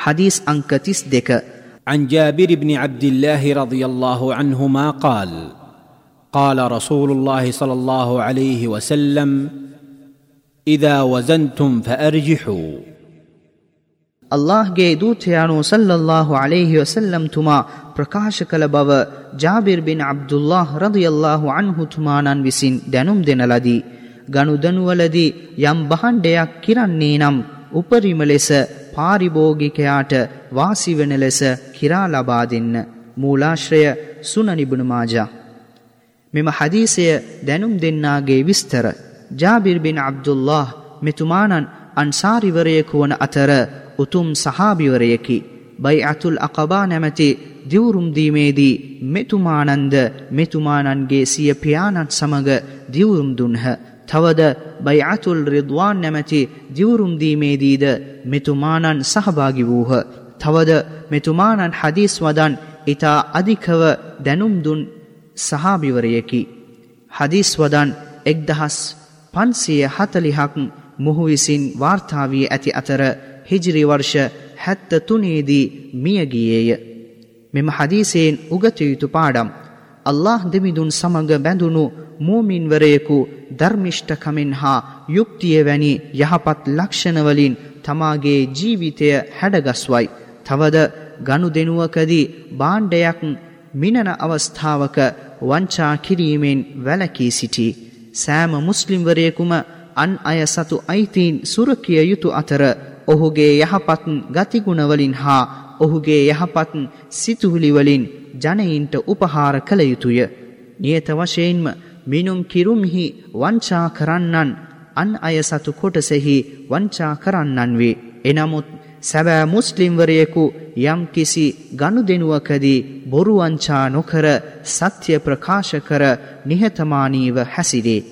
حديث أنكتيس ديكا عن جابر بن عبد الله رضي الله عنهما قال قال رسول الله صلى الله عليه وسلم اذا وزنتم فارجحوا ಅಲ್ಲಾಹ್ ಗೆ ದೂತಯಾಣು ಸಲ್ಲಲ್ಲಾಹು ಅಲೈಹಿ ವಸಲ್ಲಂ ತುಮಾ ಪ್ರಕಾಶ ಕಲ ಬವ ಜಾಬಿರ್ ಬಿನ್ ಅಬ್ದುಲ್ಲಾಹ್ ರದಿಯಲ್ಲಾಹು ಅನ್ಹು ತುಮಾನನ್ ವಿಸಿನ್ ದೆನುಂ ದೆನಲದಿ ಗಣು ದನುವಲದಿ ಯಂ ಬಹಾಂಡೆಯ ಕಿರನ್ನೇನಂ ಉಪರಿಮಲೆಸ පාරිභෝගිකයාට වාසි වෙන ලෙස කිරා ලබා දෙන්න. මූලාශ්‍රය සුනනිබුණු මාජා. මෙම හදීසය දැනුම් දෙන්නාගේ විස්තර. ජාබිර් බින් අබ්දුල්له මෙතුමානන් අන්සාරිවරයෙකු වන අතර උතුම් සහාභිවරයකි. බයි අතුල් අකබා නැමැති දිවුරුම් දීමේදී මෙතුමානන්ද මෙතුමානන්ගේ සිය පියාණන් සමග දිවුරුම් දුන්හ. තවද බයි අතුල් රිද්වාන් නැමැති දිවුරුම් දීමේදීද මෙතුමානන් සහභාගි වූහ. තවද මෙතුමානන් හදිස් වදන් ඉතා අධිකව දැනුම් දුන් සහාභිවරයකි. හදිස් වදන් එක්දහස් පන්සිය හතලිහක් මුහු විසින් වාර්තාාවී ඇති අතර හිජිරි වර්ෂ හැත්ත තුනේදී මියගියේය. මෙම හදීසයෙන් උගතයුතු පාඩම්. අල්له දෙමිදුන් සමඟ බැඳුණු මූමින්වරයෙකු ධර්මිෂ්ඨකමෙන් හා යුක්තිය වැනි යහපත් ලක්ෂණවලින් තමාගේ ජීවිතය හැඩගස්වයි. තවද ගනු දෙනුවකදී බාණ්ඩයක් මිනන අවස්ථාවක වංචා කිරීමෙන් වැලකී සිටි. සෑම මුස්ලිම්වරයෙකුම අන් අය සතු අයිතීන් සුරකිය යුතු අතර ඔහුගේ යහපත් ගතිගුණවලින් හා ඔහුගේ යහපත් සිතුහුලිවලින් ජනයින්ට උපහාර කළ යුතුය. නියත වශයෙන්ම මිනුම් කිරුම්හි වංචා කරන්නන් අන් අය සතු කොටසෙහි වංචා කරන්නන් වේ. එනමුත් සැබෑ මුස්ලිම්වරයෙකු යම් කිසි ගණු දෙනුවකදී බොරුවංචා නොකර සත්‍ය ප්‍රකාශ කර නිහතමානීව හැසිරේ.